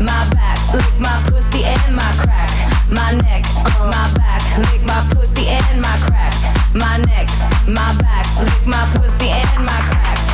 my back, lick my pussy and my crack. My neck, my back, lick my pussy and my crack. My neck, my back, lick my pussy and my crack.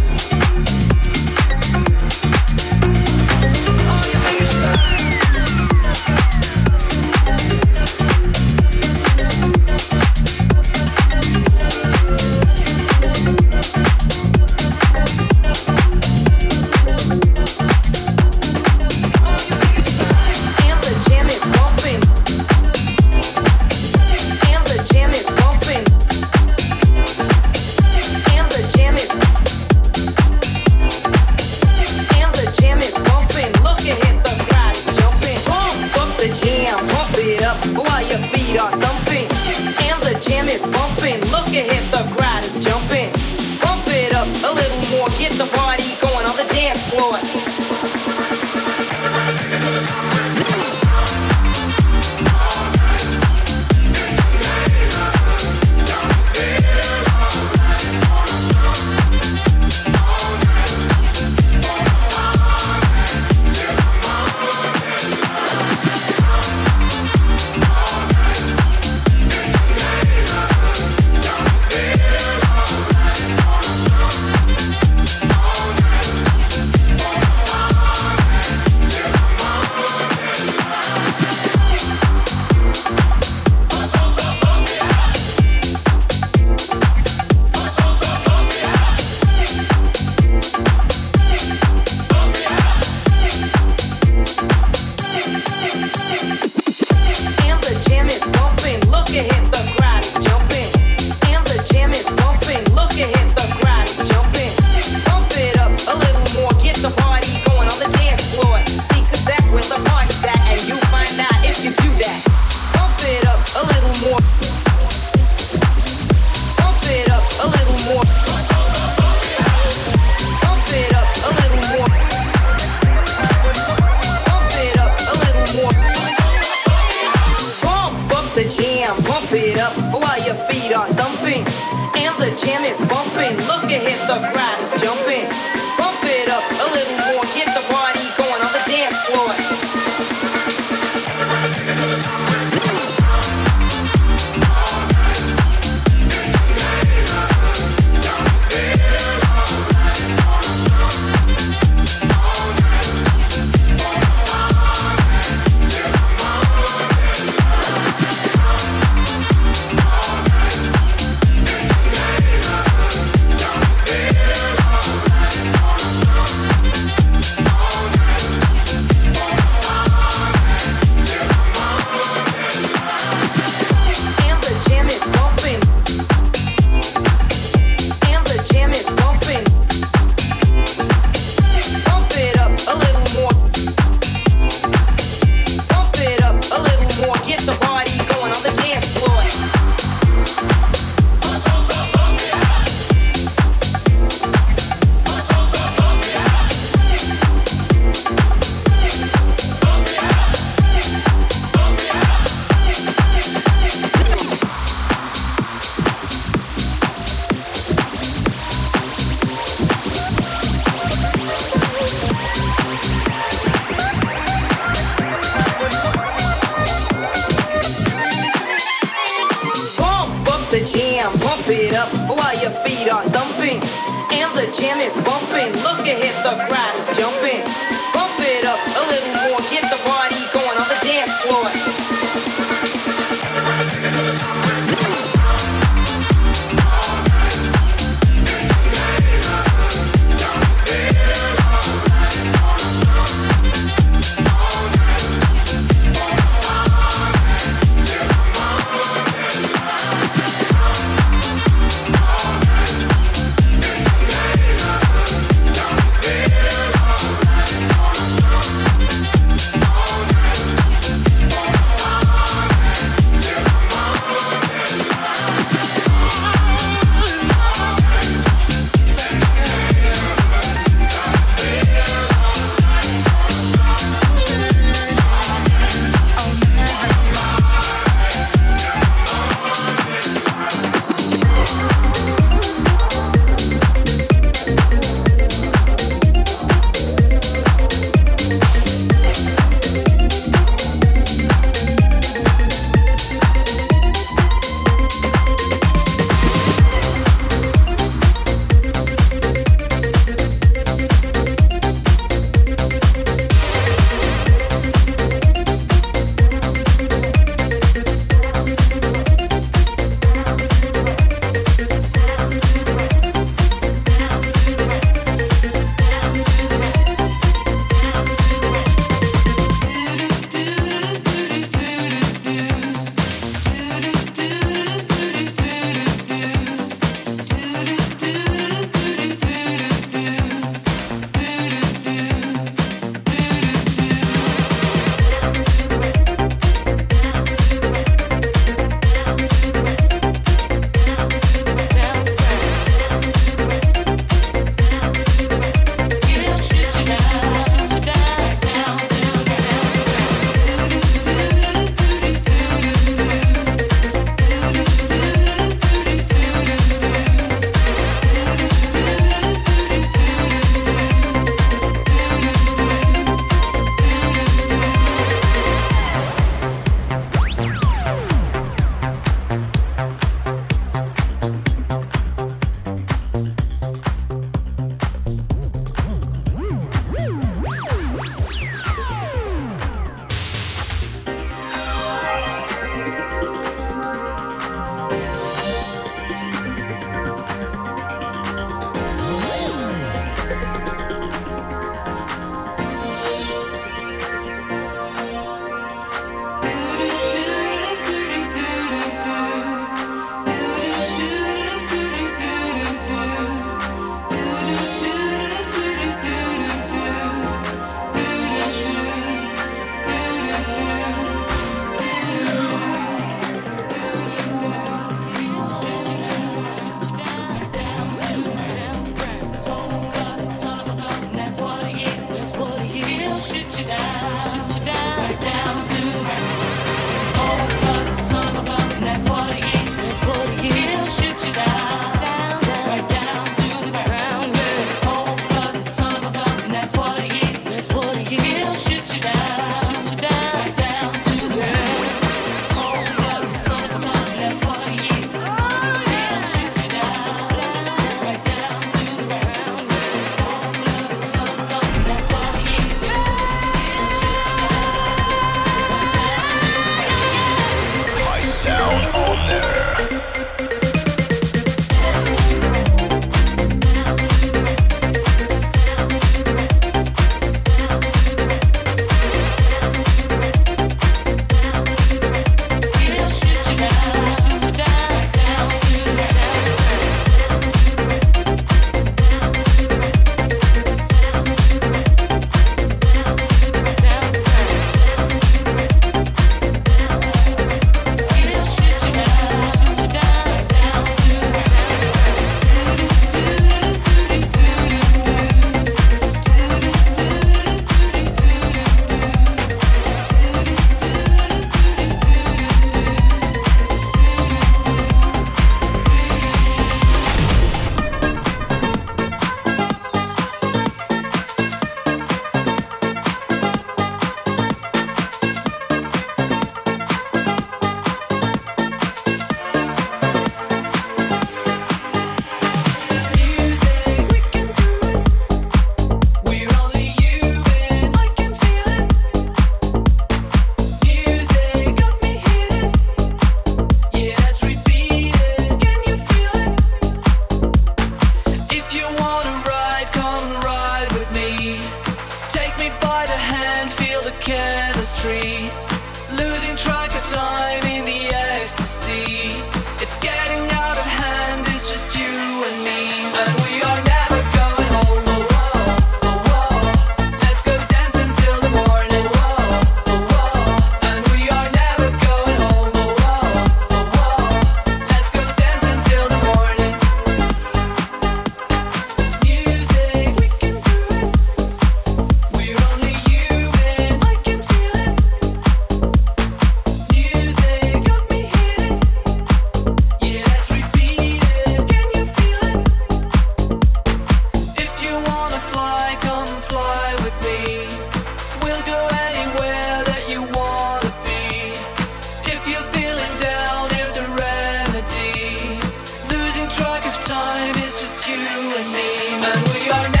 type of time is just you and me, and we are.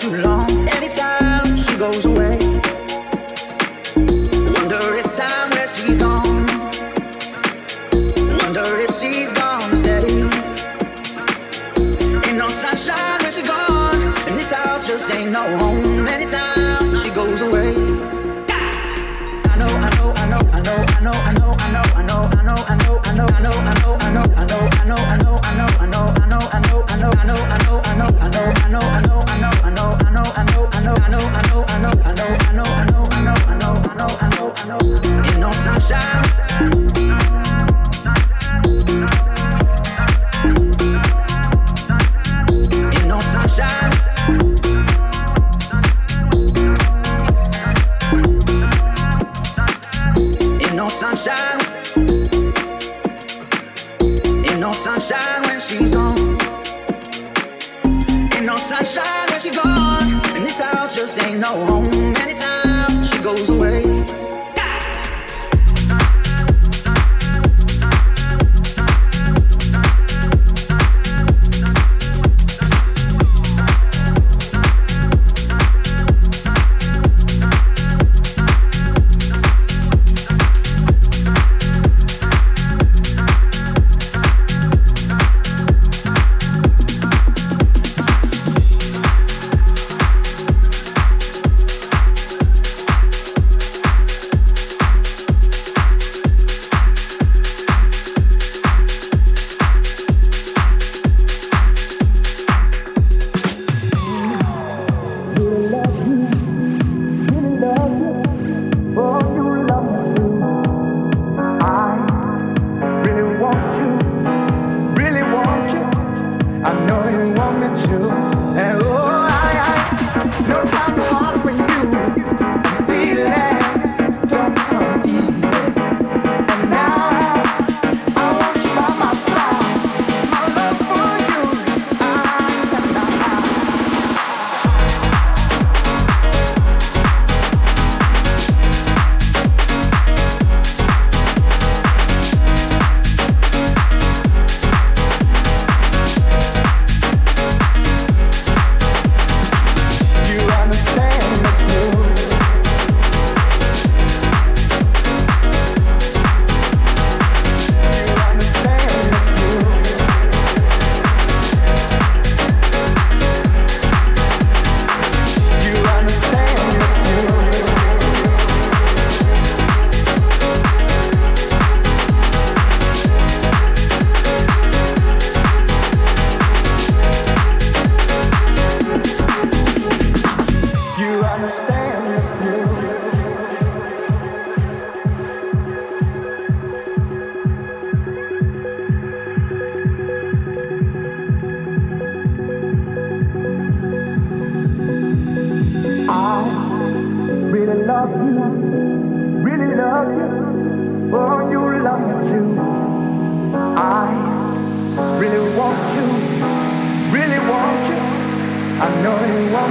too long.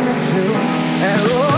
And oh,